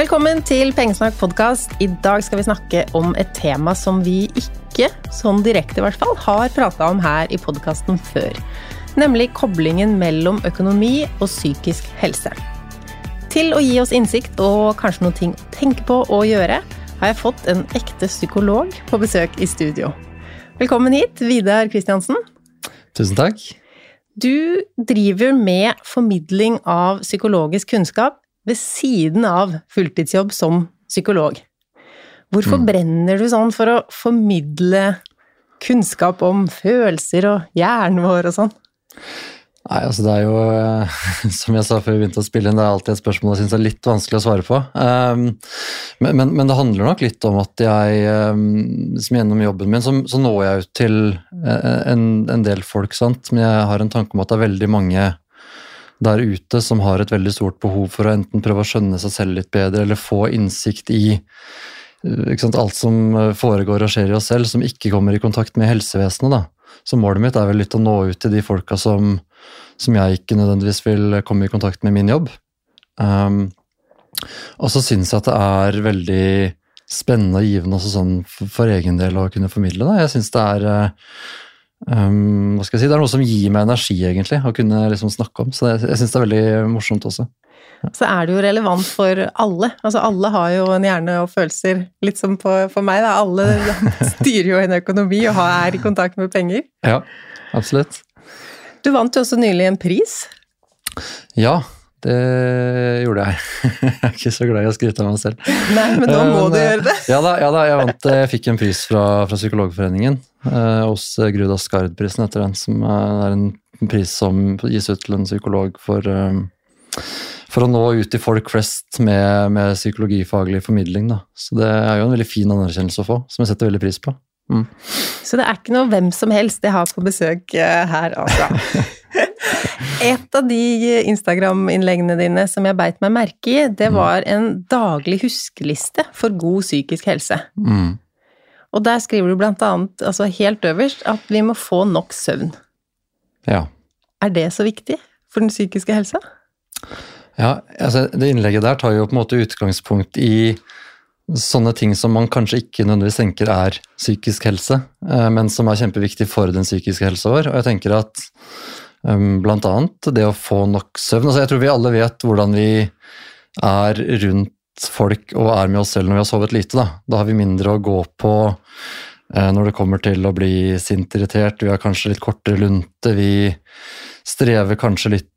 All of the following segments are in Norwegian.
Velkommen til Pengesnakk podkast. I dag skal vi snakke om et tema som vi ikke, sånn direkte i hvert fall, har prata om her i podkasten før. Nemlig koblingen mellom økonomi og psykisk helse. Til å gi oss innsikt og kanskje noen ting å tenke på og gjøre, har jeg fått en ekte psykolog på besøk i studio. Velkommen hit, Vidar Kristiansen. Tusen takk. Du driver med formidling av psykologisk kunnskap ved siden av fulltidsjobb som psykolog. Hvorfor Mm. brenner du sånn for å formidle kunnskap om følelser og hjernen vår og sånn? Nei, altså det er jo, eh, som jeg sa før vi begynte å spille inn, det er alltid et spørsmål jeg syns er litt vanskelig å svare på. Um, men, men, men det handler nok litt om at jeg, um, som gjennom jobben min, så, så når jeg ut til eh, en, en del folk, sant. Men jeg har en tanke om at det er veldig mange der ute som har et veldig stort behov for å enten prøve å skjønne seg selv litt bedre, eller få innsikt i eh, sant, alt som eh, foregår og skjer i oss selv, som ikke kommer i kontakt med helsevesenet. da. Så målet mitt er vel litt å nå ut til de folka som, som jeg ikke nødvendigvis vil komme i kontakt med min jobb. Um, og så syns jeg at det er veldig spennende og givende også sånn for, for egen del å kunne formidle det. Jeg syns det er eh, um, hva skal jeg si, det er noe som gir meg energi, egentlig, å kunne liksom snakke om. Så jeg, jeg syns det er veldig morsomt også. Så er det jo relevant for alle. Altså alle har jo en hjerne og følelser, litt som på, for meg, da. Alle styrer jo en økonomi og er i kontakt med penger. Ja, absolutt. Du vant jo også nylig en pris. Ja, det gjorde jeg. Jeg er ikke så glad i å skryte av meg selv. Nei, men nå må Men, du eh, gjøre det. Ja da, ja da jeg vant, eh, jeg fikk en pris fra, fra Psykologforeningen. Eh, hos eh, Gruda Skard-prisen etter den, som eh, er en pris som gis ut til en psykolog for, eh, for å nå ut til folk flest med, med psykologifaglig formidling. Da. Så det er jo en veldig fin anerkjennelse å få, som jeg setter veldig pris på. Mm. Så det er ikke noe hvem som helst jeg har på besøk eh, her, altså. Et av de Instagram-innleggene dine som jeg beit meg merke i, det var en daglig huskeliste for god psykisk helse. Mm. Og der skriver du blant annet, altså helt øverst, at vi må få nok søvn. Ja. Er det så viktig for den psykiske helsa? Ja, altså Det innlegget der tar jo på en måte utgangspunkt i sånne ting som man kanskje ikke nødvendigvis tenker er psykisk helse, eh, men som er kjempeviktig for den psykiske helsa vår. Og jeg tenker at um, blant annet det å få nok søvn altså Jeg tror vi alle vet hvordan vi er rundt folk og er med oss selv når vi har sovet lite. Da, da har vi mindre å gå på eh, når det kommer til å bli sint irritert. Vi har kanskje litt kortere lunte. Vi strever kanskje litt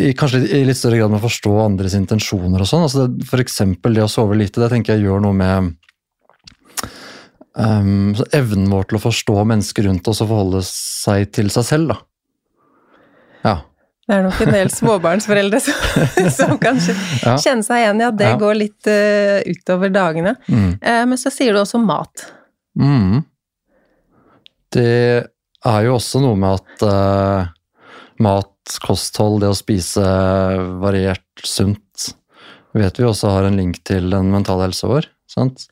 i, kanskje i litt større grad med å forstå andres intensjoner og sånn. Altså F.eks. det å sove lite, det tenker jeg gjør noe med um, evnen vår til å forstå mennesker rundt oss og forholde seg til seg selv, da. Ja. Det er nok en del småbarnsforeldre som, som kanskje Ja. kjenner seg igjen i at det Ja. går litt uh, utover dagene. Mm. Uh, men så sier du også mat. Mm. Det er jo også noe med at uh, mat, kosthold, det å spise variert, sunt, vet vi også har en link til den mentale helsa vår. sant?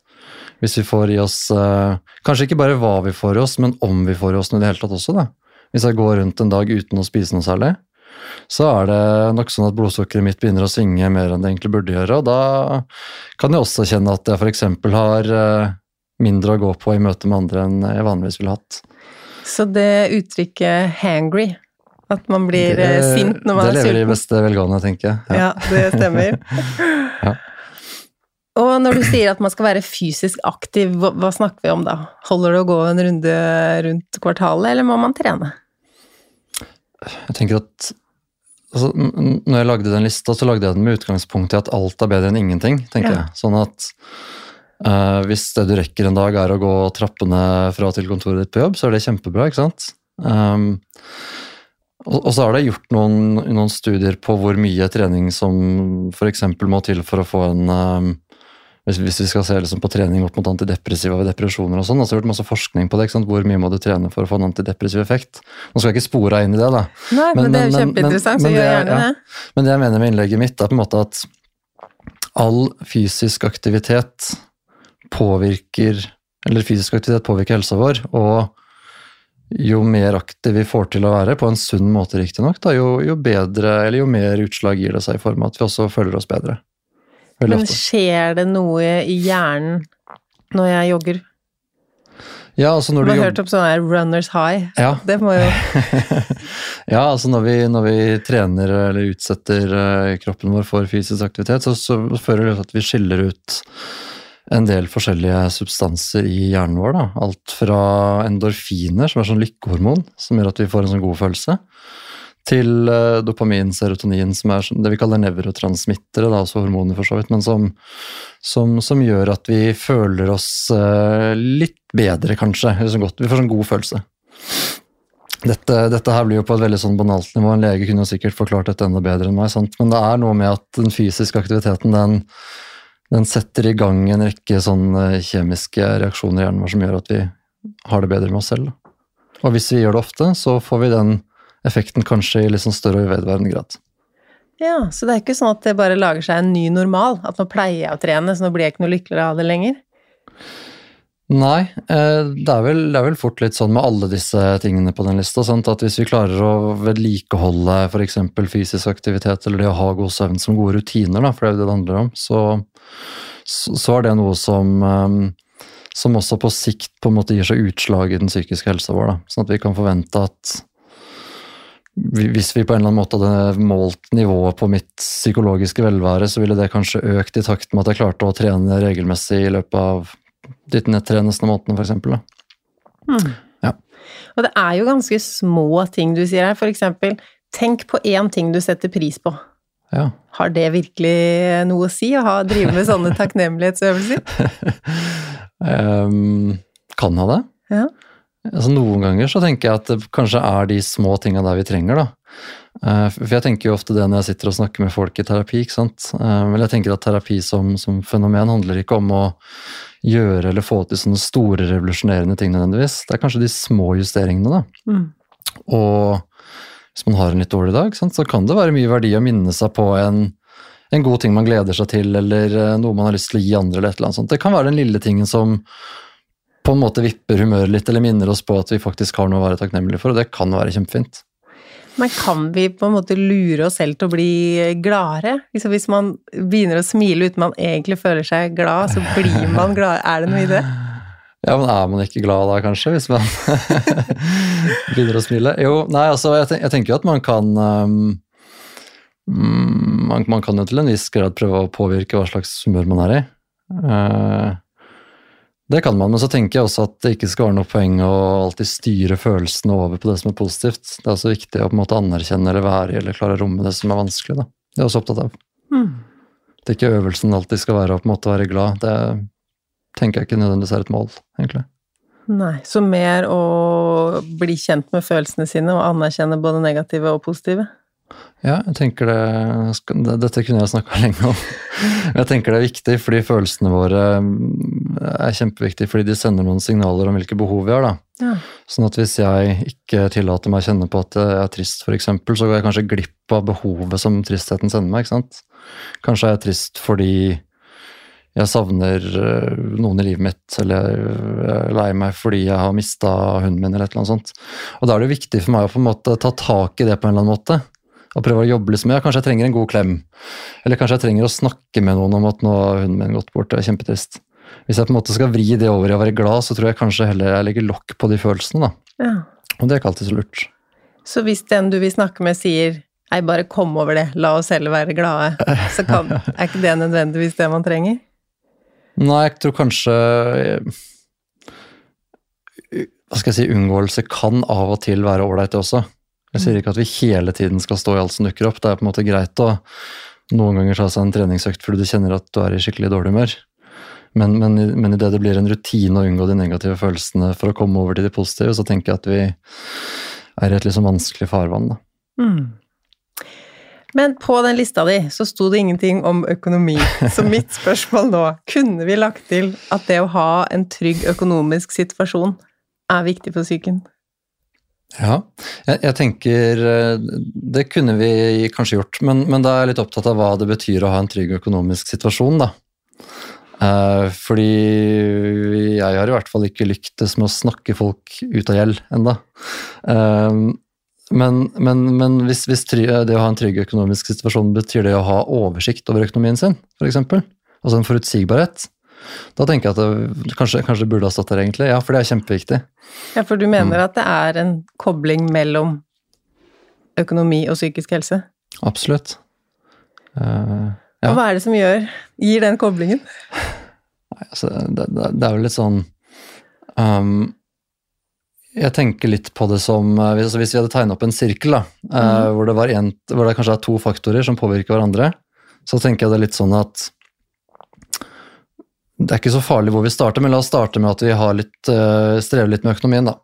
Hvis vi får i oss eh, Kanskje ikke bare hva vi får i oss, men om vi får i oss noe i det hele tatt også. da. Hvis jeg går rundt en dag uten å spise noe særlig, så er det nok sånn at blodsukkeret mitt begynner å svinge mer enn det egentlig burde gjøre. Og da kan jeg også kjenne at jeg f.eks. har eh, mindre å gå på i møte med andre enn jeg vanligvis ville hatt. Så det uttrykket 'hangry', at man blir eh, Det- sint når man det er lever i beste velgående, tenker jeg. Ja, det stemmer. Ja. Og når du sier at man skal være fysisk aktiv, hva, snakker vi om da? Holder det å gå en runde rundt kvartalet, eller må man trene? Jeg tenker at altså, Når jeg lagde den lista, så lagde jeg den med utgangspunkt i at alt er bedre enn ingenting. tenker Ja. jeg. Sånn at uh, hvis det du rekker en dag er å gå trappene fra til kontoret ditt på jobb, så er det kjempebra. ikke sant? Um, og, så har det gjort noen, noen studier på hvor mye trening som f.eks. må til for å få en um, hvis, hvis vi skal se liksom på trening opp mot antidepressiva ved depresjoner og sånn, det har gjort masse forskning på det. ikke sant? Hvor mye må du trene for å få en antidepressiv effekt? Nå skal jeg ikke spore deg inn i det, da. Nei, men, Men- det er jo kjempeinteressant, så gjør det er- ja. Men det jeg mener med innlegget mitt, er på en måte at all fysisk aktivitet påvirker Eller fysisk aktivitet påvirker helsa vår, og jo mer aktiv vi får til å være, på en sunn måte riktignok, jo, jo bedre, eller jo mer utslag gir det seg i form av at vi også føler oss bedre. Veldig Men skjer det noe i hjernen når jeg jogger? Ja, altså når Du du har hørt om sånn her runners high. Ja. Det må jo Ja, altså når vi, når vi trener eller utsetter eh, kroppen vår for fysisk aktivitet, så, så føler det til at vi skiller ut en del forskjellige substanser i hjernen vår. Da. Alt fra endorfiner, som er sånn lykkehormon, som gjør at vi får en sånn god følelse, til eh, dopamin, serotonin, som er sånn- det vi kaller nevrotransmittere, da, også hormoner for så vidt, men som, som, som gjør at vi føler oss eh, litt bedre, kanskje. Vi får sånn god følelse. Dette, dette her blir jo på et veldig sånn banalt nivå. En lege kunne jo sikkert forklart dette enda bedre enn meg, sant? men det er noe med at den fysiske aktiviteten den, den setter i gang en rekke sånne kjemiske reaksjoner i hjernen vår som gjør at vi har det bedre med oss selv. Og hvis vi gjør det ofte, så får vi den effekten kanskje i litt sånn større og vedvarende grad. Ja, så det er ikke sånn at det bare lager seg en ny normal. At nå pleier jeg å trene, så nå blir jeg ikke noe lykkeligere av det lenger. Nei, eh, det er, vel, det er vel fort litt sånn med alle disse tingene på den lista, sant? at hvis vi klarer å vedlikeholde f.eks. fysisk aktivitet eller det å ha god søvn som gode rutiner, da, for det er jo det det handler om, så, så, så er det noe som, eh, som også på sikt på en måte gir seg utslag i den psykiske helsa vår. Da. Sånn at vi kan forvente at hvis vi på en eller annen måte hadde målt nivået på mitt psykologiske velvære, så ville det kanskje økt i takt med at jeg klarte å trene regelmessig i løpet av de tre neste månedene, f.eks. Og det er jo ganske små ting du sier her. Eksempel, tenk på én ting du setter pris på. Ja. Har det virkelig noe å si å ha, drive med sånne takknemlighetsøvelser? um, kan ha det. Ja. Altså, noen ganger så tenker jeg at det kanskje er de små tinga der vi trenger, da. Eh, For jeg tenker jo ofte det når jeg sitter og snakker med folk i terapi, ikke sant. Eh, Men jeg tenker at terapi som, som fenomen handler ikke om å gjøre eller få til sånne store revolusjonerende ting nødvendigvis. Det er kanskje de små justeringene, da. Mm. Og hvis man har en litt dårlig dag, sant, så kan det være mye verdi å minne seg på en, en god ting man gleder seg til, eller eh, noe man har lyst til å gi andre, eller et eller annet sånt. Det kan være den lille tingen som på en måte vipper humøret litt, eller minner oss på at vi faktisk har noe å være takknemlige for, og det kan være kjempefint. Men kan vi på en måte lure oss selv til å bli gladere? Liksom hvis man begynner å smile uten man egentlig føler seg glad, så blir man glad. Er det noe i det? Ja, men er man ikke glad da, kanskje, hvis man begynner å smile? Jo, nei, altså, jeg, ten jeg tenker jo at man kan um, mm, man, man kan jo til en viss grad prøve å påvirke hva slags humør man er i. Uh, Det kan man, men så tenker jeg også at det ikke skal være noe poeng å alltid styre følelsene over på det som er positivt. Det er også viktig å på en måte anerkjenne eller være i eller klare å romme det som er vanskelig. Da. Det er jeg også opptatt av. Det er ikke øvelsen alltid skal være å på en måte være glad. Det tenker jeg ikke nødvendigvis er et mål, egentlig. Nei, så mer å bli kjent med følelsene sine og anerkjenne både negative og positive? Ja, jeg tenker det, Dette kunne jeg snakka lenge om. Jeg tenker det er viktig fordi følelsene våre mm, er kjempeviktige fordi de sender noen signaler om hvilke behov vi har. da. Ja. Sånn at hvis jeg ikke tillater meg å kjenne på at jeg er trist, f.eks., så går jeg kanskje glipp av behovet som tristheten sender meg. ikke sant? Kanskje er jeg trist fordi jeg savner øh, noen i livet mitt, eller jeg er lei meg fordi jeg har mista hunden min, eller et eller annet sånt. Og da er det viktig for meg å på en måte ta tak i det på en eller annen måte. Og prøve å jobbe litt med Kanskje jeg trenger en god klem. Eller kanskje jeg trenger å snakke med noen om at nå har hunden min gått bort, det er kjempetrist. Hvis jeg på en måte skal vri det over i å være glad, så tror jeg kanskje heller jeg legger lokk på de følelsene. da. Ja. Og det er ikke alltid så lurt. Så hvis den du vil snakke med sier Nei, bare kom over det, la oss heller være glade, så kan, er ikke det nødvendigvis det man trenger? Nei, jeg tror kanskje Hva skal jeg si, unngåelse kan av og til være ålreit, også. Jeg sier ikke at vi hele tiden skal stå i alt som dukker opp. Det er på en måte greit å noen ganger ta seg en treningsøkt fordi du kjenner at du er i skikkelig dårlig humør. Men, men, men idet det blir en rutine å unngå de negative følelsene for å komme over til de positive, så tenker jeg at vi er i et liksom vanskelig farvann. Da. Mm. Men på den lista di så sto det ingenting om økonomi, så mitt spørsmål nå Kunne vi lagt til at det å ha en trygg økonomisk situasjon er viktig for psyken? Ja, jeg, jeg tenker eh, det kunne vi kanskje gjort, men, men da er jeg litt opptatt av hva det betyr å ha en trygg økonomisk situasjon, da. Eh, fordi jeg har i hvert fall ikke lyktes med å snakke folk ut av gjeld enda. Eh, men, men, men hvis, hvis det å ha en trygg økonomisk situasjon betyr det å ha oversikt over økonomien sin, f.eks., altså en forutsigbarhet, da tenker jeg at det kanskje, kanskje burde ha stått der, egentlig. Ja, for det er kjempeviktig. Ja, for du mener at det er en kobling mellom økonomi og psykisk helse? Absolutt. Uh, Ja. Og hva er det som gjør, gir den koblingen? altså, det, det, det er jo litt sånn um, Jeg tenker litt på det som eh, hvis, altså, hvis vi hadde tegnet opp en sirkel, da, eh, hvor, det var en, hvor det kanskje er to faktorer som påvirker hverandre, så tenker jeg det litt sånn at det er ikke så farlig hvor vi starter, men la oss starte med at vi har litt, eh, strever litt med økonomien. da.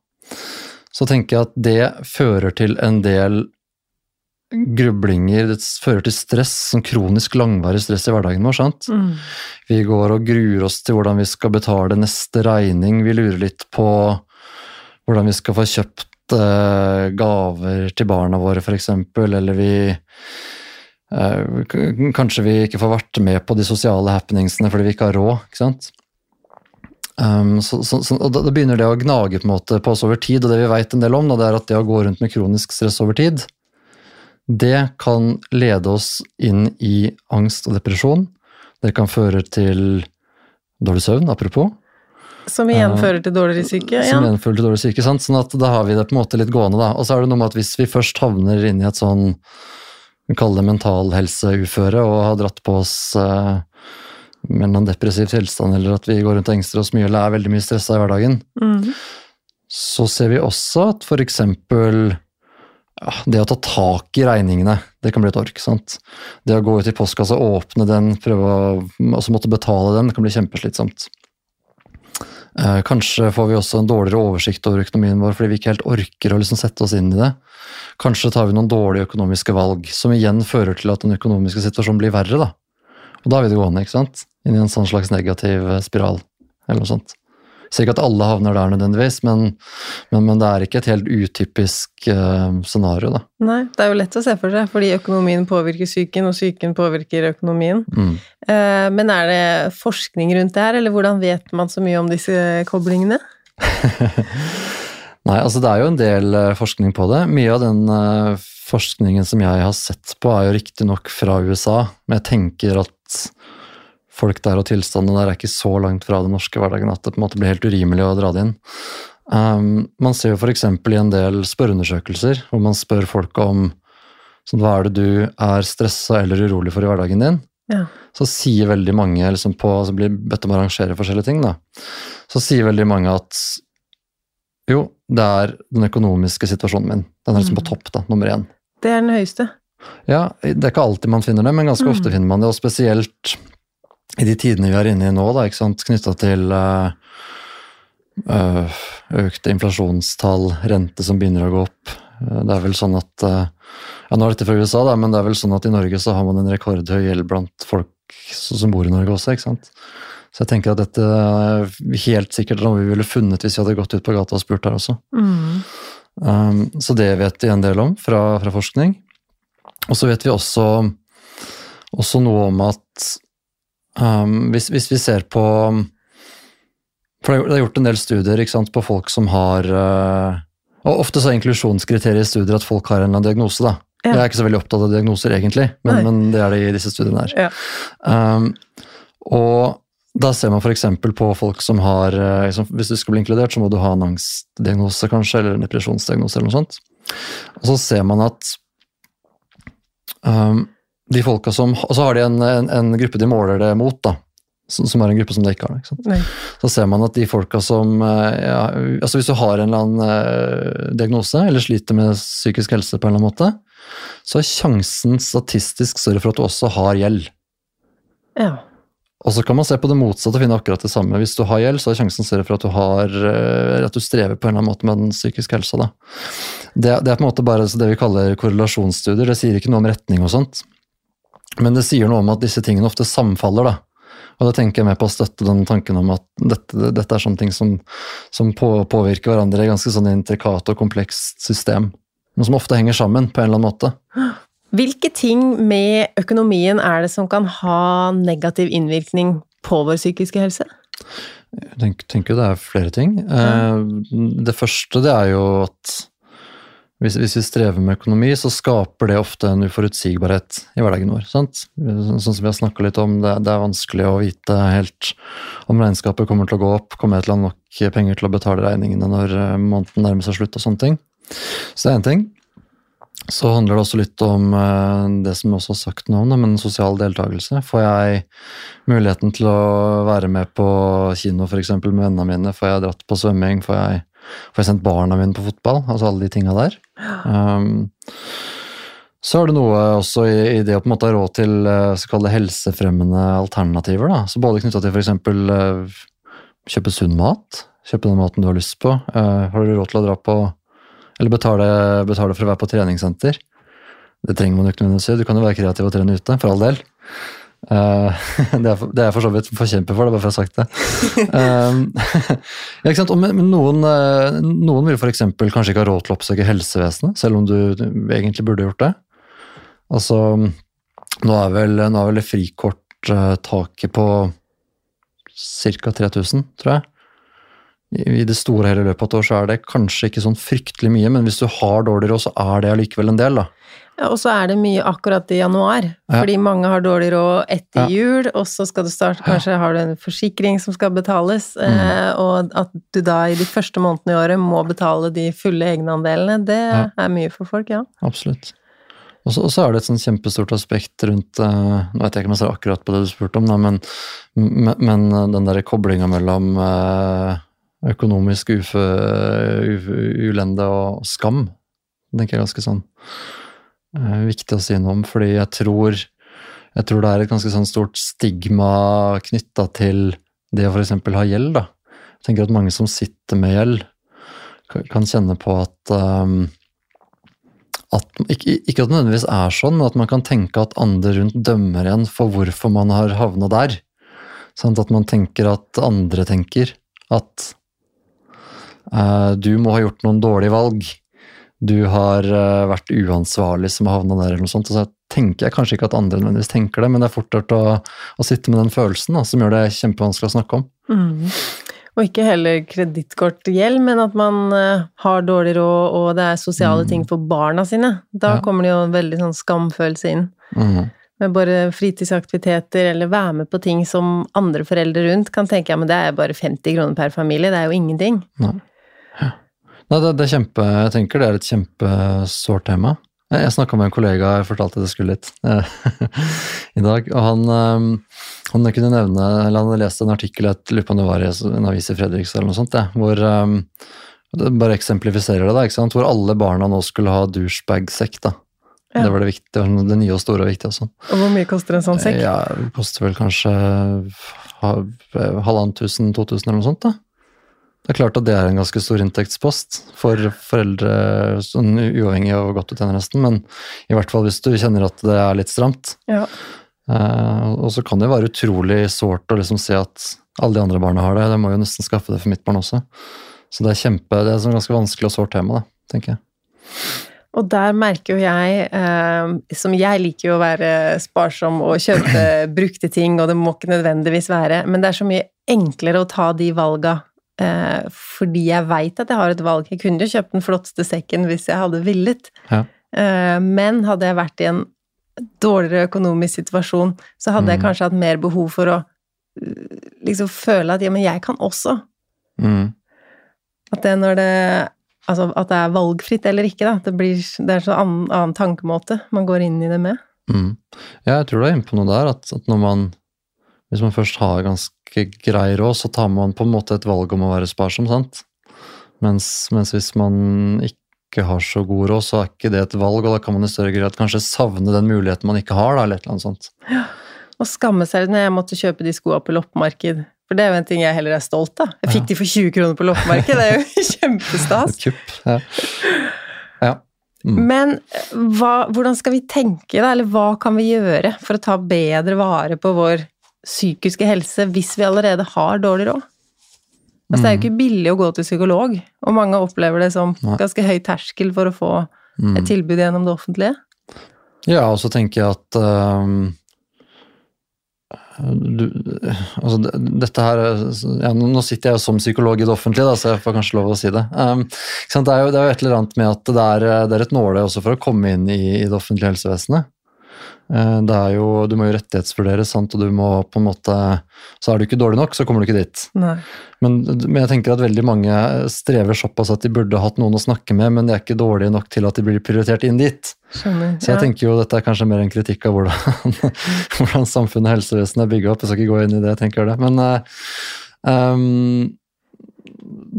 Så tenker jeg at det fører til en del grublinger, det fører til stress, sånn kronisk langvarig stress i hverdagen vår. sant? Vi går og gruer oss til hvordan vi skal betale neste regning. Vi lurer litt på hvordan vi skal få kjøpt eh, gaver til barna våre, f.eks. Eller vi eh, Kanskje vi ikke får vært med på de sosiale happeningsene fordi vi ikke har råd. ikke sant? Um, så, så, så, og da, da begynner det å gnage på, en måte på oss over tid, og det vi vet en del om, da, det er at det å gå rundt med kronisk stress over tid, det kan lede oss inn i angst og depresjon. Det kan føre til dårlig søvn, apropos. Som igjen fører til dårligere syke? Som Ja. igjen fører til dårlig psyke, Sant? Sånn at da har vi det på en måte litt gående. da. Og så er det noe med at hvis vi først havner inn i et sånn vi kaller det mentalhelseuføre og har dratt på oss eh, en depressiv tilstand, eller at vi går rundt og engster oss mye eller er veldig mye stressa i hverdagen, mm. så ser vi også at eksempel ja, det å ta tak i regningene, det kan bli et ork. sant? Det å gå ut i postkassa, åpne den, prøve å måtte betale den, det kan bli kjempeslitsomt. Eh, Kanskje får vi også en dårligere oversikt over økonomien vår fordi vi ikke helt orker å liksom sette oss inn i det. Kanskje tar vi noen dårlige økonomiske valg, som igjen fører til at den økonomiske situasjonen blir verre. da. Og da vil vi det gående, ikke sant? Inn i en sånn slags negativ eh, spiral, eller noe sånt. Sier ikke at alle havner der nødvendigvis, men, men, men det er ikke et helt utypisk uh, scenario, da. Nei, det er jo lett å se for seg, fordi økonomien påvirker psyken, og psyken påvirker økonomien. Mm. Uh, Men er det forskning rundt det her, eller hvordan vet man så mye om disse koblingene? Nei, altså det er jo en del eh, forskning på det. Mye av den forskningen som jeg har sett på, er jo riktignok fra USA, men jeg tenker at folk der og tilstandene der er ikke så langt fra den norske hverdagen at det på en måte blir helt urimelig å dra det inn. Um, man ser jo f.eks. i en del spørreundersøkelser hvor man spør folk om sånn, hva er det du er stressa eller urolig for i hverdagen din. Ja. så sier veldig mange, liksom på, så blir bedt om å arrangere forskjellige ting, da, så sier veldig mange at jo, det er den økonomiske situasjonen min. Den er liksom på topp, da, nummer én. Det er den høyeste. Ja, det er ikke alltid man finner det, men ganske ofte finner man det, og spesielt i de tidene vi er inne i nå, da, ikke sant, knytta til eh, eh, økte inflasjonstall, rente som begynner å gå opp. Eh, Det er vel sånn at Ja, nå er dette fra USA, da, men det er vel sånn at i Norge så har man en rekordhøy gjeld blant folk som bor i Norge også, ikke sant. Så jeg tenker at dette er helt sikkert noe vi ville funnet hvis vi hadde gått ut på gata og spurt her også. Um, så det vet vi en del om fra, fra forskning. Og så vet vi også, også noe om at um, hvis, hvis vi ser på For det er gjort en del studier sant, på folk som har uh, Og ofte så er inklusjonskriteriet i studier at folk har en eller annen diagnose. da. Ja. Jeg er ikke så veldig opptatt av diagnoser, egentlig, men, men det er det i disse studiene her. Ja. Um, og da ser man f.eks. på folk som har liksom, Hvis du skal bli inkludert, så må du ha en angstdiagnose, kanskje, eller en depresjonsdiagnose, eller noe sånt. Og så ser man at um, de folka som Og så har de en, en, en gruppe de måler det mot, da. Som, som er en gruppe som de ikke har. Ikke sant? Så ser man at de folka som eh, ja, altså Hvis du har en eller annen eh, diagnose, eller sliter med psykisk helse på en eller annen måte, så er sjansen statistisk større for at du også har gjeld. Ja. Og så kan man se på det motsatte og finne akkurat det samme. Hvis du har gjeld, så er sjansen større for at du, har, eh, at du strever på en eller annen måte med den psykiske helsa. Det, det er på en måte bare det vi kaller korrelasjonsstudier. Det sier ikke noe om retning og sånt. Men det sier noe om at disse tingene ofte samfaller. da. Og da tenker jeg med på å støtte den tanken om at dette, dette er sånne ting som, som på, påvirker hverandre i ganske sånn intrikat og komplekst system. Men som ofte henger sammen på en eller annen måte. Hvilke ting med økonomien er det som kan ha negativ innvirkning på vår psykiske helse? Jeg tenker, tenker det er flere ting. Mm. Det første det er jo at hvis, hvis vi strever med økonomi, så skaper det ofte en uforutsigbarhet i hverdagen vår. Sant? Sånn som vi har snakka litt om, det, det er vanskelig å vite helt om regnskapet kommer til å gå opp, kommer jeg til å ha nok penger til å betale regningene når eh, måneden nærmer seg slutt og sånne ting. Så det er én ting. Så handler det også litt om eh, det som jeg også har sagt noe om, men sosial deltakelse. Får jeg muligheten til å være med på kino for eksempel, med vennene mine? Får jeg dratt på svømming? Får jeg, får jeg sendt barna mine på fotball? Altså alle de tinga der. Um, så er det noe også i, i det å på en måte ha råd til eh, så kalle det helsefremmende alternativer. Da. Så Både knytta til f.eks. Uh, kjøpe sunn mat, kjøpe den maten du har lyst på. Uh, har du råd til å dra på Eller betale, betale for å være på treningssenter? Det trenger man jo ikke nødvendigvis. Du kan jo være kreativ og trene ute, for all del. Eh, det, er, for- det er jeg for så vidt forkjemper for, det er bare for å ha sagt det. Um, ja, Men, noen, eh, noen vil f.eks. kanskje ikke ha råd til å oppsøke helsevesenet, selv om du egentlig burde gjort det. Altså, nå er vel, nå er vel frikorttaket på ca. 3000, tror jeg. I det store hele løpet av et år så er det kanskje ikke sånn fryktelig mye, men hvis du har dårlig råd, så er det allikevel en del, da. Ja, og så er det mye akkurat i januar, Ja. fordi mange har dårlig råd etter Ja. jul, og så skal du starte, kanskje har du en forsikring som skal betales, Mm. eh, og at du da i de første månedene i året må betale de fulle egenandelene, det er mye for folk, ja. Absolutt. Og så, er det et sånn kjempestort aspekt rundt eh, Nå vet jeg ikke om jeg ser akkurat på det du spurte om, da, men, men, men den der koblinga mellom eh, økonomisk ufe, uf- ulende og skam, tenker jeg ganske sånn eh, viktig å si noe om, fordi jeg tror jeg tror det er et ganske sånn stort stigma knytta til det å f.eks. ha gjeld. da. Jeg tenker at mange som sitter med gjeld, kan kjenne på at um, at, ikke, ikke at det nødvendigvis er sånn, men at man kan tenke at andre rundt dømmer en for hvorfor man har havna der. Sånn at man tenker at andre tenker at uh, du må ha gjort noen dårlige valg. Du har eh, vært uansvarlig som har havna der, eller noe sånt. Og så tenker jeg kanskje ikke at andre nødvendigvis tenker det, men det er fort gjort å, å sitte med den følelsen da, som gjør det kjempevanskelig å snakke om. Mm. Og ikke heller kredittkortgjeld, men at man eh, har dårlig råd, og det er sosiale ting for barna sine. Da Mm. Ja. kommer det jo en veldig sånn skamfølelse inn. Mm. Med bare fritidsaktiviteter, eller være med på ting som andre foreldre rundt kan tenke ja, men det er bare 50 kroner per familie, det er jo ingenting. Nei, det, det er kjempe, jeg tenker det er et kjempesårt tema. Jeg, jeg snakka med en kollega, jeg fortalte det skulle litt eh, i dag. og han, eh, han kunne nevne, eller han hadde lest en artikkel jeg lurer på om det var i en avis i Fredrikstad eller noe sånt, det, hvor eh, det bare eksemplifiserer det, da, ikke sant? hvor alle barna nå skulle ha douchebag-sekk. da. Ja. Det var det viktige, det var det nye og store og viktige. og sånn. Og hvor mye koster en sånn sekk? Ja, det koster vel kanskje ha- halvannet tusen, to tusen eller noe sånt. da. Det er klart at det er en ganske stor inntektspost for foreldre, sånn uavhengig av hvor godt du tjener nesten, men i hvert fall hvis du kjenner at det er litt stramt. Ja. Eh, og så kan det være utrolig sårt å liksom se at alle de andre barna har det. Jeg må jo nesten skaffe det for mitt barn også. Så det er kjempe, det er et sånn ganske vanskelig og sårt tema, da, tenker jeg. Og der merker jo jeg, eh, som jeg liker jo å være sparsom og kjøpe brukte ting, og det må ikke nødvendigvis være, men det er så mye enklere å ta de valga fordi jeg veit at jeg har et valg. Jeg kunne jo kjøpt den flotteste sekken hvis jeg hadde villet, Ja. eh, men hadde jeg vært i en dårligere økonomisk situasjon, så hadde jeg Mm. kanskje hatt mer behov for å eh, liksom føle at ja, men jeg kan også. Mm. At det når det Altså at det er valgfritt eller ikke, da. Det, blir, det er en annen, annen tankemåte man går inn i det med. Mm. Ja, jeg tror du er inne på noe der, at, at når man Hvis man først har ganske grei råd, så tar man på en måte et valg om å være sparsom, sant? Mens, mens hvis man ikke har så god råd, så er ikke det et valg, og da kan man i større grad kanskje savne den muligheten man ikke har, da, eller et eller annet sånt. Og skamme seg når jeg måtte kjøpe de skoa på loppemarked. For det er jo en ting jeg heller er stolt av. Jeg fikk de for 20 kroner på loppemarked, det er jo kjempestas. Kupp. Ja. ja. Mm. Men hva, hvordan skal vi tenke, da? Eller hva kan vi gjøre for å ta bedre vare på vår psykiske helse hvis vi allerede har dårlig råd? Altså, det er jo ikke billig å gå til psykolog, og mange opplever det som Nei. ganske høy terskel for å få Mm. et tilbud gjennom det offentlige. Ja, og så tenker jeg at um, du, altså dette her ja, Nå sitter jeg jo som psykolog i det offentlige, da, så jeg får kanskje lov å si det. Um, det, er jo, det er jo et eller annet med at det er, det er et nåle også for å komme inn i, i det offentlige helsevesenet. Eh, Det er jo, du må jo rettighetsvurderes, sant, og du må på en måte Så er du ikke dårlig nok, så kommer du ikke dit. Men, men jeg tenker at veldig mange strever såpass at de burde hatt noen å snakke med, men de er ikke dårlige nok til at de blir prioritert inn dit. Skjønner. Så jeg Ja. tenker jo dette er kanskje mer en kritikk av hvordan, hvordan samfunnet og helsevesenet er bygga opp. Jeg skal ikke gå inn i det, jeg tenker det. Men ehm,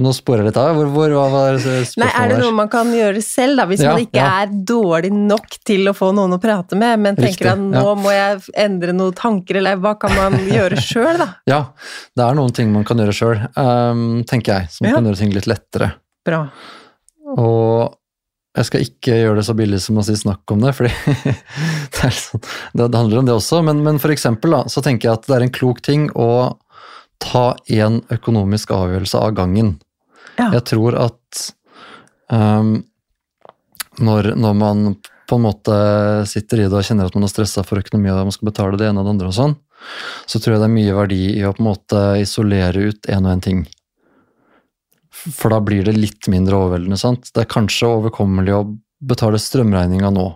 nå sporer jeg litt av. Hvor, hvor, hva var spørsmålet? Nei, er det noe man kan gjøre selv, da, hvis Ja, man ikke ja. er dårlig nok til å få noen å prate med, men tenker Riktig, at nå ja. må jeg endre noen tanker, eller hva kan man gjøre sjøl, da? Ja, det er noen ting man kan gjøre sjøl, tenker jeg. Som kan gjøre ting litt lettere. Bra. Og jeg skal ikke gjøre det så billig som å si snakk om det, fordi det, sånn, det, handler om det også. Men, men for eksempel da, så tenker jeg at det er en klok ting å ta en økonomisk avgjørelse av gangen. Ja. Jeg tror at um, når, når man på en måte sitter i det og kjenner at man er stressa for økonomi og man skal betale det ene og det andre og sånn, så tror jeg det er mye verdi i å på en måte isolere ut en og en ting. For da blir det litt mindre overveldende. sant? Det er kanskje overkommelig å betale strømregninga nå,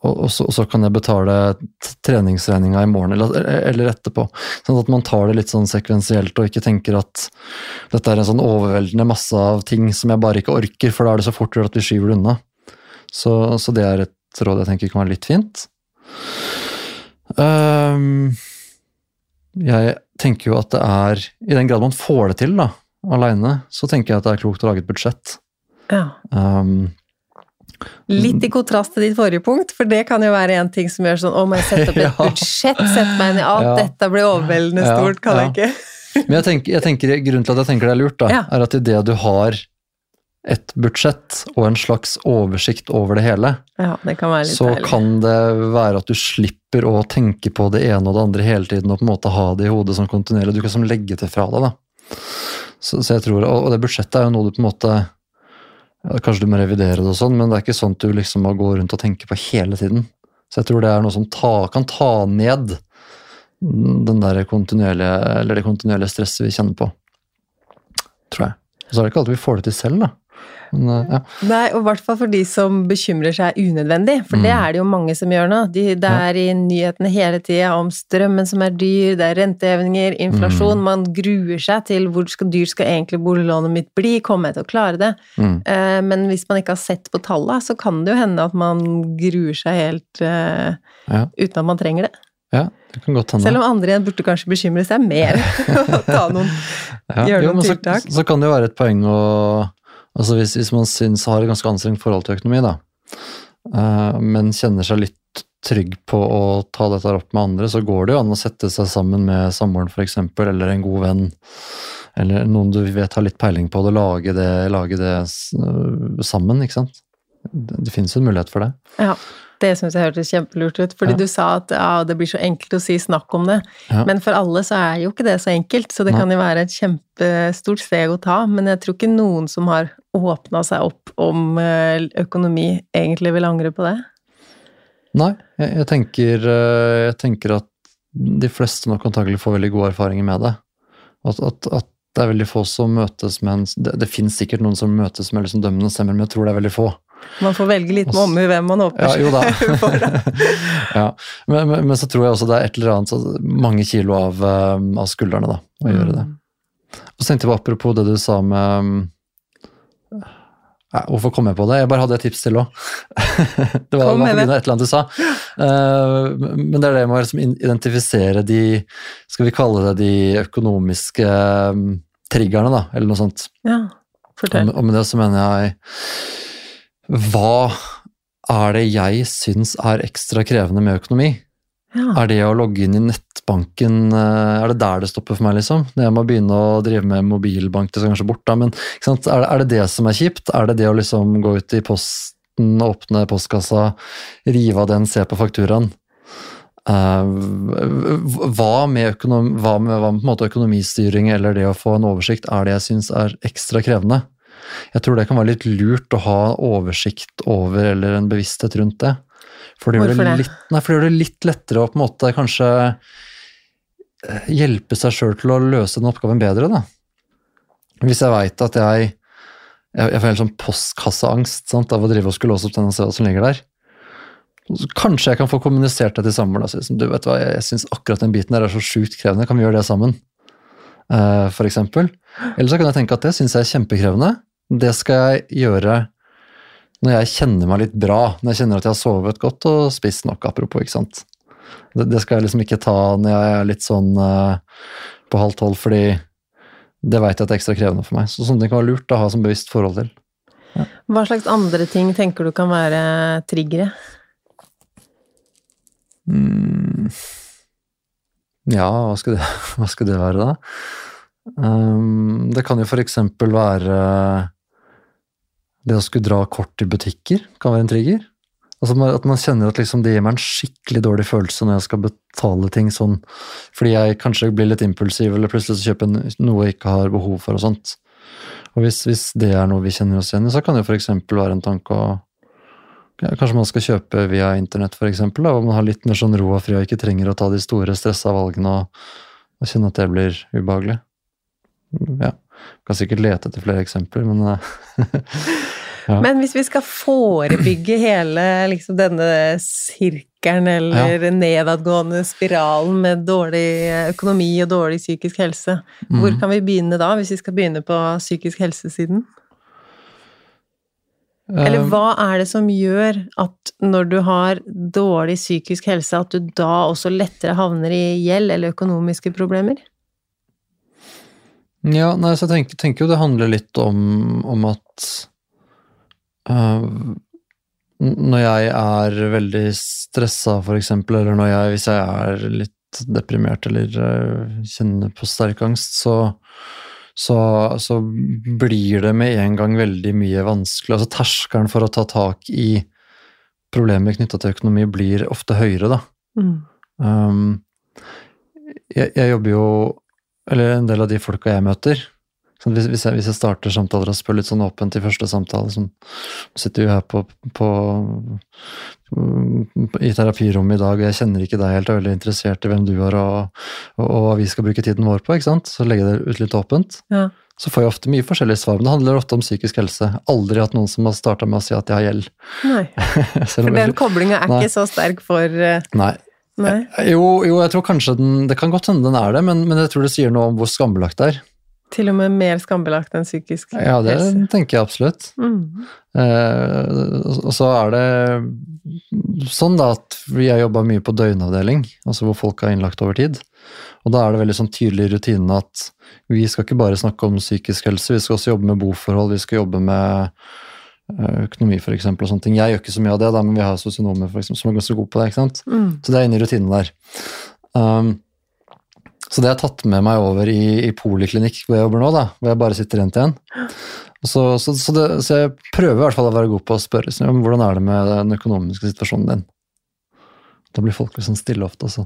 og, og, så, og så kan jeg betale treningsregninga i morgen eller, eller etterpå. Sånn at man tar det litt sånn sekvensielt og ikke tenker at dette er en sånn overveldende masse av ting som jeg bare ikke orker, for da er det så fort gjort at vi skyver det unna. Så, så det er et råd jeg tenker kan være litt fint. Um, jeg tenker jo at det er I den grad man får det til, da, aleine, så tenker jeg at det er klokt å lage et budsjett. Ja. Ehm, Litt i kontrast til ditt forrige punkt, for det kan jo være en ting som gjør sånn Å, må jeg sette opp et Ja. budsjett? Sette meg inn i alt Ja. dette blir overveldende stort, kan jeg ikke? Men jeg tenker, jeg tenker, grunnen til at jeg tenker det er lurt, da, er at idet du har et budsjett og en slags oversikt over det hele, Ja, det kan så deilig. kan det være at du slipper å tenke på det ene og det andre hele tiden og på en måte ha det i hodet som kontinuerlig. Du kan som legge det fra deg, da. Så, så jeg tror, Og det budsjettet er jo noe du på en måte Kanskje du må revidere det og sånn, men det er ikke sånn at du liksom må gå rundt og tenke på hele tiden. Så jeg tror det er noe som ta, kan ta ned den der kontinuerlige, eller det kontinuerlige stresset vi kjenner på. Tror jeg. Og så er det ikke alltid vi får det til selv, da. Men, eh, ja. Nei, og i hvert fall for de som bekymrer seg unødvendig, for det er det jo mange som gjør nå. De, det er i nyhetene hele tida om strømmen som er dyr, det er rentehevinger, inflasjon. Man gruer seg til hvor skal, dyrt skal egentlig boliglånet mitt bli, kommer jeg til å klare det? Mm. Eh, men hvis man ikke har sett på tallene, så kan det jo hende at man gruer seg helt eh, Ja. uten at man trenger det. ja, det kan godt hende. Selv om andre igjen burde kanskje bekymre seg mer ta noen Ja, Gjøre jo, noen men så. Så kan det jo være et poeng å Altså hvis, hvis man syns har et ganske anstrengt forhold til økonomi, da, eh, men kjenner seg litt trygg på å ta dette opp med andre, så går det jo an å sette seg sammen med samboeren f.eks., eller en god venn, eller noen du vet har litt peiling på det, lage det, lage det sammen, ikke sant. Det, det finnes jo en mulighet for det. Ja, det syns jeg hørtes kjempelurt ut. Fordi Ja. du sa at ja, det blir så enkelt å si 'snakk om det'. Ja. Men for alle så er jo ikke det så enkelt, så det Nei. kan jo være et kjempestort steg å ta. Men jeg tror ikke noen som har åpna seg opp om eh, økonomi, egentlig vil angre på det. Nei, jeg, jeg, tenker, øh, jeg tenker at de fleste nok antagelig får veldig gode erfaringer med det. At, at, at det er veldig få som møtes med en Det, det finnes sikkert noen som møtes med liksom dømmende stemmer, men jeg tror det er veldig få. Man får velge litt med omhu hvem man åpner Ja, jo da. for. ja. men, men, men så tror jeg også det er et eller annet så mange kilo av, øh, av skuldrene, da, å gjøre det. Og så tenkte jeg på apropos det du sa med Nei, Hvorfor kom jeg på det? Jeg bare hadde et tips til òg. det var, av et eller annet du sa. Uh, men det er det med å liksom identifisere de Skal vi kalle det de økonomiske um, triggerne, da, eller noe sånt. Ja, fortell. Og, og med det så mener jeg Hva er det jeg syns er ekstra krevende med økonomi? Ja. Er det å logge inn i nettbanken eh, Er det der det stopper for meg, liksom? Når jeg må begynne å drive med mobilbank, det skal kanskje bort, da, men? Er, det, er det det som er kjipt? Er det det å liksom gå ut i posten, åpne postkassa, rive av den, se på fakturaen? Uh, hva med, økonom, hva med, hva med økonomistyring eller det å få en oversikt er det jeg syns er ekstra krevende? Jeg tror det kan være litt lurt å ha oversikt over eller en bevissthet rundt det. For det Hvorfor det, det? litt, nei, for det gjør det litt lettere å på en måte kanskje eh, hjelpe seg sjøl til å løse den oppgaven bedre, da. Hvis jeg veit at jeg jeg, får helt sånn postkasseangst sant, av å drive og skulle låse opp den og se hva som ligger der. Så kanskje jeg kan få kommunisert det til samboeren. sånn, Du vet hva, jeg, jeg syns akkurat den biten der er så sjukt krevende, kan vi gjøre det sammen? Uh, for eksempel. Eller så kan jeg tenke at det syns jeg er kjempekrevende. Det skal jeg gjøre når jeg kjenner meg litt bra, når jeg kjenner at jeg har sovet godt og spist nok, apropos, ikke sant. Det, det skal jeg liksom ikke ta når jeg er litt sånn uh, på halv tolv, fordi det veit jeg at det er ekstra krevende for meg. Så sånne ting kan være lurt å ha som bevisst forhold til. Hva slags andre ting tenker du kan være triggere? Ja, hva skal det, hva skal det være da? Um, det kan jo for eksempel være det å skulle dra kort i butikker, kan være en trigger. Altså At man kjenner at liksom det gir meg en skikkelig dårlig følelse når jeg skal betale ting sånn, fordi jeg kanskje blir litt impulsiv, eller plutselig så kjøper noe jeg ikke har behov for og sånt. Og hvis, hvis det er noe vi kjenner oss igjen i, så kan det jo eksempel være en tanke å ja, Kanskje man skal kjøpe via internett, eksempel, hvor man har litt mer sånn ro og fri og ikke trenger å ta de store stressa valgene og, og kjenne at det blir ubehagelig. Ja. Kan sikkert lete etter flere eksempler, men eh, Ja. Men hvis vi skal forebygge hele liksom, denne sirkelen eller nedadgående spiralen med dårlig økonomi og dårlig psykisk helse, hvor Mhm. kan vi begynne da, hvis vi skal begynne på psykisk helsesiden? Eller eh, hva er det som gjør at når du har dårlig psykisk helse, at du da også lettere havner i gjeld eller økonomiske problemer? Ja, nei, så jeg tenker, tenker jo det handler litt om, om at uh, Når jeg er veldig stressa, eksempel, eller når jeg, hvis jeg er litt deprimert eller uh, kjenner på sterk angst, så, så, så blir det med en gang veldig mye vanskelig. Altså terskelen for å ta tak i problemer knytta til økonomi blir ofte høyere, da. Mm. Um, jeg, jeg jobber jo Eller en del av de folka jeg møter sånn, hvis, jeg, hvis jeg starter samtaler og spør litt sånn åpent i første samtale sånn, sitter jo her på, på, i terapirommet i dag, og jeg kjenner ikke deg helt og er veldig interessert i hvem du er og, og, og hva vi skal bruke tiden vår på, ikke sant? Så legger jeg det ut litt åpent. Ja. så får jeg ofte mye forskjellige svar. Men det handler ofte om psykisk helse. Aldri hatt noen som har starta med å si at jeg har gjeld. Nei. For den koblinga er Nei. ikke så sterk for uh... Nei. Nei. Jo, jo, jeg tror kanskje den Det kan godt hende den er det, men, men jeg tror det sier noe om hvor skambelagt det er. Til og med mer skambelagt enn psykisk helse? Ja, det helse. tenker jeg absolutt. Mm. Eh, og så er det sånn da at jeg jobba mye på døgnavdeling, altså hvor folk er innlagt over tid. Og da er det veldig sånn tydelig i rutinen at vi skal ikke bare snakke om psykisk helse, vi skal også jobbe med boforhold, vi skal jobbe med eh, økonomi for eksempel, og sånne ting. Jeg gjør ikke så mye av det, da, men vi har sosionomer for eksempel, som er ganske gode på det. ikke sant? Mm. Så det er inne i rutinen der. Um, så det har jeg tatt med meg over i, i poliklinikk hvor jeg jobber nå, da, hvor jeg bare sitter én til én. Så, så, så, det, så jeg prøver i hvert fall å være god på å spørre om hvordan er det med den økonomiske situasjonen din. Da blir folk liksom stille ofte, og så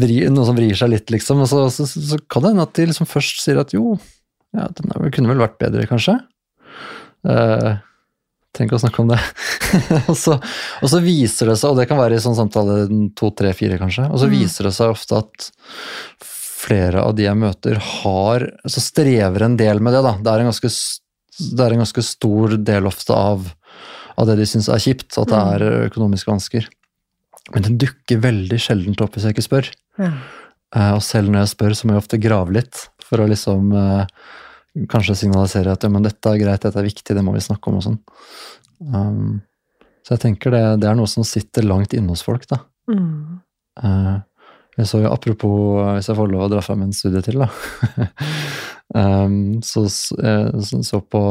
vrir, noen som vrir seg litt, liksom. Og så, så, så kan det hende at de liksom først sier at jo, ja, den kunne vel vært bedre, kanskje. Eh, Trenger å snakke om det. og, så, og så viser det seg, og det kan være i sånn samtale to, tre, fire kanskje, og så viser det seg ofte at flere av de jeg møter har Så strever en del med det, da. Det er en ganske, det er en ganske stor del ofte av, av det de syns er kjipt, at det er økonomiske vansker. Men det dukker veldig sjeldent opp hvis jeg ikke spør. Ja. Eh, og selv når jeg spør, så må jeg ofte grave litt for å liksom eh, kanskje signalisere at ja, men dette er greit, dette er viktig, det må vi snakke om og sånn. Um, så jeg tenker det, det er noe som sitter langt inne hos folk, da. Mm. Uh, jeg så jo, apropos, hvis jeg får lov å dra fram en studie til, da. um, så eh, så, så på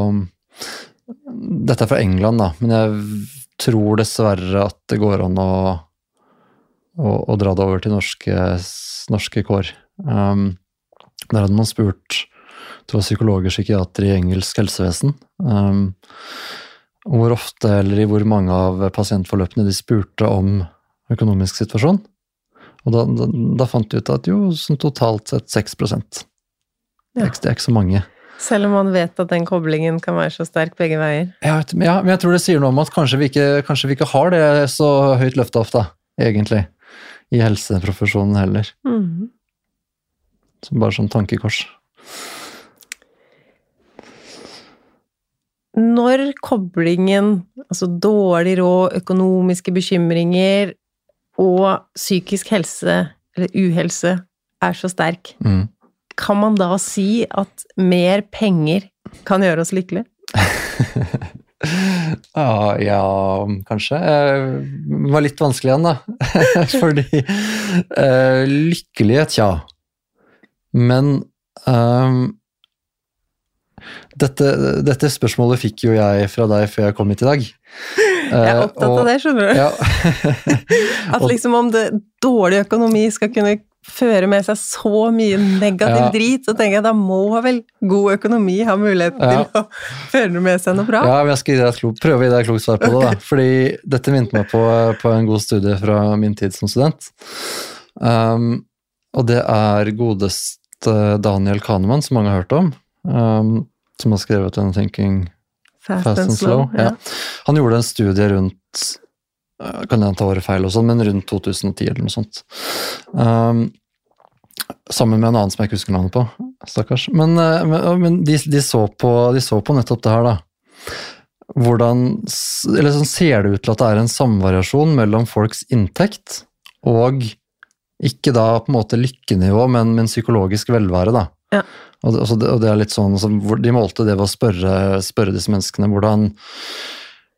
Dette er fra England, da, men jeg tror dessverre at det går an å, å, å dra det over til norske, norske kår. Um, der hadde man spurt det har psykologer og psykiatere i engelsk helsevesen. Um, hvor ofte eller i hvor mange av pasientforløpene de spurte om økonomisk situasjon. Og da, da, da fant de ut at jo, sånn totalt sett 6 Det Ja. det er ikke så mange. Selv om man vet at den koblingen kan være så sterk begge veier. Ja, men ja, men jeg tror det sier noe om at kanskje vi ikke, kanskje vi ikke har det så høyt løfta ofte, egentlig. I helseprofesjonen heller. Mm. Så bare sånn tankekors. Når koblingen, altså dårlig råd, økonomiske bekymringer og psykisk helse, eller uhelse, er så sterk, Mm. kan man da si at mer penger kan gjøre oss lykkelige? Ja, ja, kanskje. Eh, Det var litt vanskelig igjen, da. Fordi uh, Lykkelighet, tja. Men ehm, dette, dette spørsmålet fikk jo jeg fra deg før jeg kom hit i dag. Jeg er opptatt av det, skjønner du. Ja. At liksom om det dårlig økonomi skal kunne føre med seg så mye negativ Ja. drit, så tenker jeg da må vel god økonomi ha mulighet til å føre med seg noe bra. Ja, men jeg skal gi deg et klok, prøve å gi deg et klokt svar på det. da. Fordi dette minte meg på, på en god studie fra min tid som student. Um, og det er godeste Daniel Kahneman, som mange har hørt om. Um, som har skrevet den Thinking Fast, Fast and Slow. Ja. Han gjorde en studie rundt Kan jeg ta året feil, og sånn, men rundt 2010 eller noe sånt. Um, sammen med en annen som jeg ikke husker navnet på. Stakkars. Men, men, men de, de, så på, de så på nettopp det her, da. Hvordan Eller sånn ser det ut til at det er en samvariasjon mellom folks inntekt og ikke da på en måte lykkenivå, men, men psykologisk velvære, da. Ja. Og, det, og det er litt sånn, altså, De målte det ved å spørre, spørre disse menneskene hvordan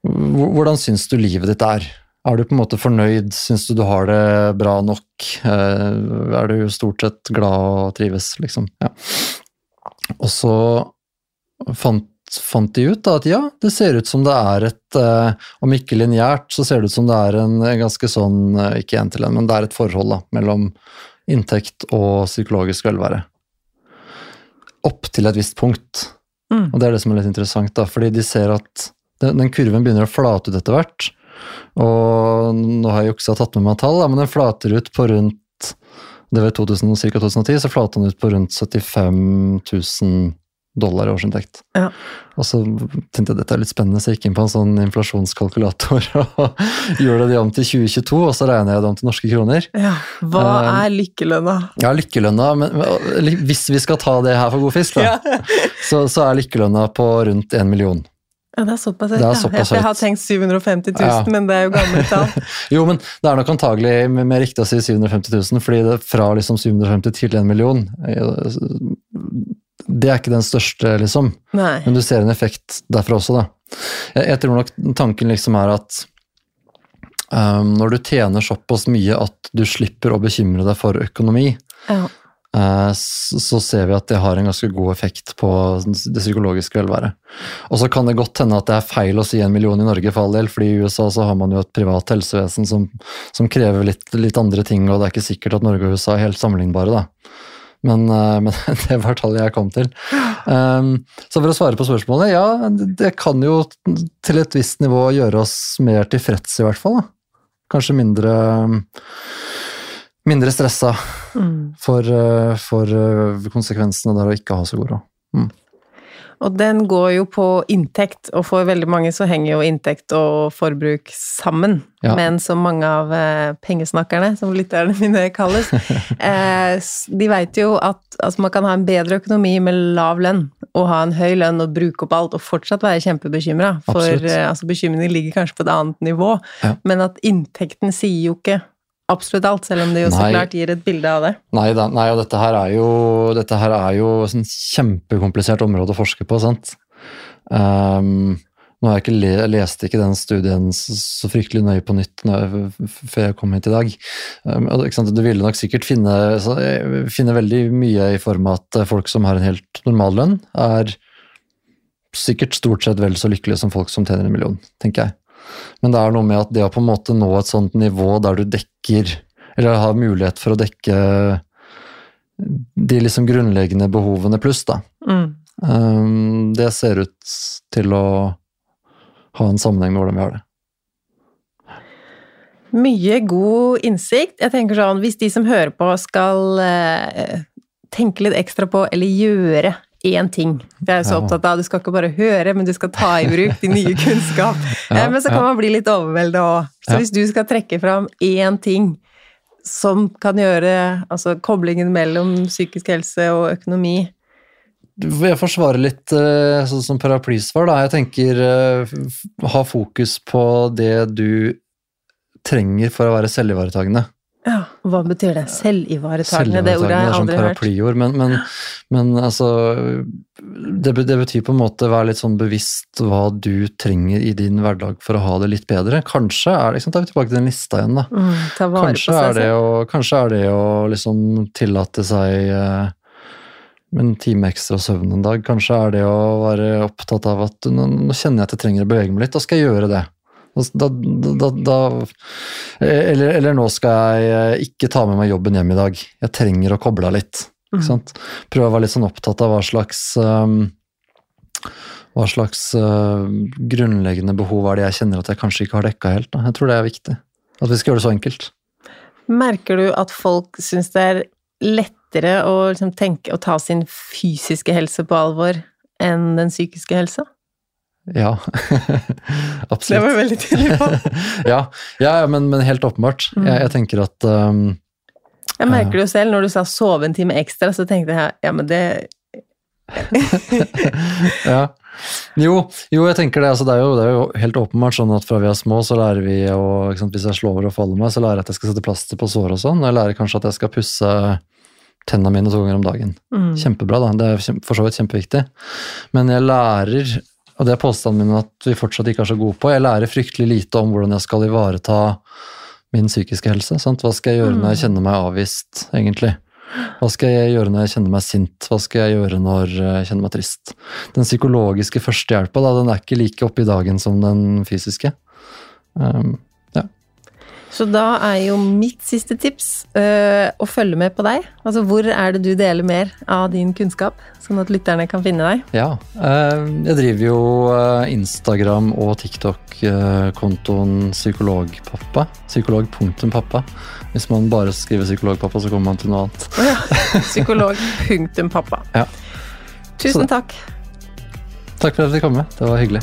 Hvordan syns du livet ditt er? Er du på en måte fornøyd? Syns du du har det bra nok? Eh, Er du stort sett glad og trives, liksom? Ja. Og så fant, fant de ut da at ja, det ser ut som det er et eh, Om ikke lineært, så ser det ut som det er en ganske sånn eh, Ikke en til en, men det er et forhold da, mellom inntekt og psykologisk velvære. Opp til et visst punkt. Mm. Og det er det som er litt interessant, da, fordi de ser at den, den kurven begynner å flate ut etter hvert. Og nå har jeg juksa tatt med meg tall, da, men den flater ut på rundt det var 2000, ca. 2010, så flater den ut på rundt 75 000 dollar i årsinntekt. Ja. Og så tenkte jeg dette er litt spennende, så jeg gikk inn på en sånn inflasjonskalkulator og gjorde det om til 2022, og så regner jeg det om til norske kroner. Ja. Hva Um, er lykkelønna? Ja, lykkelønna, men hvis vi skal ta det her for god fisk, da, så, så er lykkelønna på rundt en million. Ja, det er såpass høyt. Det ja. Jeg har tenkt 750 000, Ja. men det er jo gammelt tall. Jo, men det er nok antagelig mer mer riktig å si 750 000, fordi det fra liksom 750 til en million eh, Det er ikke den største, liksom. Nei. Men du ser en effekt derfra også, da. Jeg, jeg tror nok tanken liksom er at um, når du tjener såpass mye at du slipper å bekymre deg for økonomi, Ja. uh, så, så ser vi at det har en ganske god effekt på det psykologiske velværet. Og så kan det godt hende at det er feil å si en million i Norge, for all del, fordi i USA så har man jo et privat helsevesen som, som krever litt, litt andre ting, og det er ikke sikkert at Norge og USA er helt sammenlignbare, da. Men, eh, men det var tallet jeg kom til. Um, så for å svare på spørsmålet, ja, det- kan jo til et visst nivå gjøre oss mer tilfreds, i hvert fall. Da. Kanskje mindre mindre stressa Mm. for, eh, for eh, konsekvensene der å ikke ha så god råd. Og den går jo på inntekt, og for veldig mange så henger jo inntekt og forbruk sammen. Ja. Men som mange av eh, pengesnakkerne, som lytterne mine kalles, eh, de veit jo at altså, man kan ha en bedre økonomi med lav lønn, og ha en høy lønn og bruke opp alt, og fortsatt være kjempebekymra. For eh, altså, bekymringen ligger kanskje på et annet nivå, Ja. men at inntekten sier jo ikke absolutt alt, selv om det jo så Nei. klart gir et bilde av det. Nei, da, nei, og dette her er jo, dette her er jo et sånn kjempekomplisert område å forske på, sant. Um, nå har jeg ikke le, jeg leste ikke den studien så, fryktelig nøye på nytt jeg, før jeg kom hit i dag. Um, du ville nok sikkert finne, så, eh, finne veldig mye i form av at folk som har en helt normal lønn, er sikkert stort sett vel så lykkelige som folk som tjener en million, tenker jeg. Men det er noe med at det å på en måte nå et sånt nivå der du dekker, eller har mulighet for å dekke de liksom grunnleggende behovene pluss, da. Mm. Um, det ser ut til å ha en sammenheng med hvordan vi har det. Mye god innsikt. Jeg tenker sånn, Hvis de som hører på skal eh, tenke litt ekstra på, eller gjøre én ting For jeg er så opptatt av du skal ikke bare høre, men du skal ta i bruk din nye kunnskap. Eh, men så kan man bli litt overveldet òg. Så hvis du skal trekke fram én ting som kan gjøre altså koblingen mellom psykisk helse og økonomi Jeg forsvarer litt eh, sånn som paraplysvar, da. Jeg tenker eh, ha fokus på det du trenger for å være selvivaretagende. Hva betyr det? Selvivaretakende? Det ordet har jeg er sånn paraplyord, men, men, men altså det, det betyr på en måte være litt sånn bevisst hva du trenger i din hverdag for å ha det litt bedre. Kanskje er det, liksom, da er vi tilbake til den lista igjen, da. Mm, Kanskje er, det å, kanskje er det å liksom tillate seg eh, en time ekstra søvn en dag. Kanskje er det å være opptatt av at nå, nå kjenner jeg at jeg trenger å bevege meg litt, da skal jeg gjøre det. Da, da, da, eller, eller nå skal jeg eh, ikke ta med meg jobben hjem i dag. Jeg trenger å koble av litt. Mm. Ikke sant? Prøve å være litt sånn opptatt av hva slags um, hva slags uh, grunnleggende behov er det jeg kjenner at jeg kanskje ikke har dekka helt. Da. Jeg tror det er viktig. At vi skal gjøre det så enkelt. Merker du at folk syns det er lettere å liksom tenke å ta sin fysiske helse på alvor enn den psykiske helsa? Ja, absolutt. Det var du veldig tydelig på. ja, ja, men, men helt åpenbart. Mm. Jeg, jeg tenker at um, Jeg merker det jo selv, når du sa sove en time ekstra, så tenkte jeg ja, men det ja. Jo, jo, jeg tenker det. Altså, det, er jo, det er jo helt åpenbart sånn at fra vi er små, så lærer vi å Hvis jeg slår og faller meg, så lærer jeg at jeg skal sette plaster på sår og sånn. Jeg lærer kanskje at jeg skal pusse tennene mine to ganger om dagen. mm. Kjempebra, da. Det er for så vidt kjempeviktig. Men jeg lærer, og det er påstanden min at vi fortsatt ikke er så gode på, jeg lærer fryktelig lite om hvordan jeg skal ivareta min psykiske helse. Sant? Hva skal jeg gjøre når jeg kjenner meg avvist, egentlig? Hva skal jeg gjøre når jeg kjenner meg sint? Hva skal jeg gjøre når jeg kjenner meg trist? Den psykologiske førstehjelpa, den er ikke like oppe i dagen som den fysiske. Um, Så da er jo mitt siste tips øh, å følge med på deg. Altså hvor er det du deler mer av din kunnskap, sånn at lytterne kan finne deg? Ja. øh, Jeg driver jo eh, Instagram og TikTok-kontoen Psykologpappa. Psykolog.pappa. Hvis man bare skriver psykologpappa, så kommer man til noe annet. Psykolog.pappa ja. Tusen takk. Takk for at jeg fikk komme. Det var hyggelig.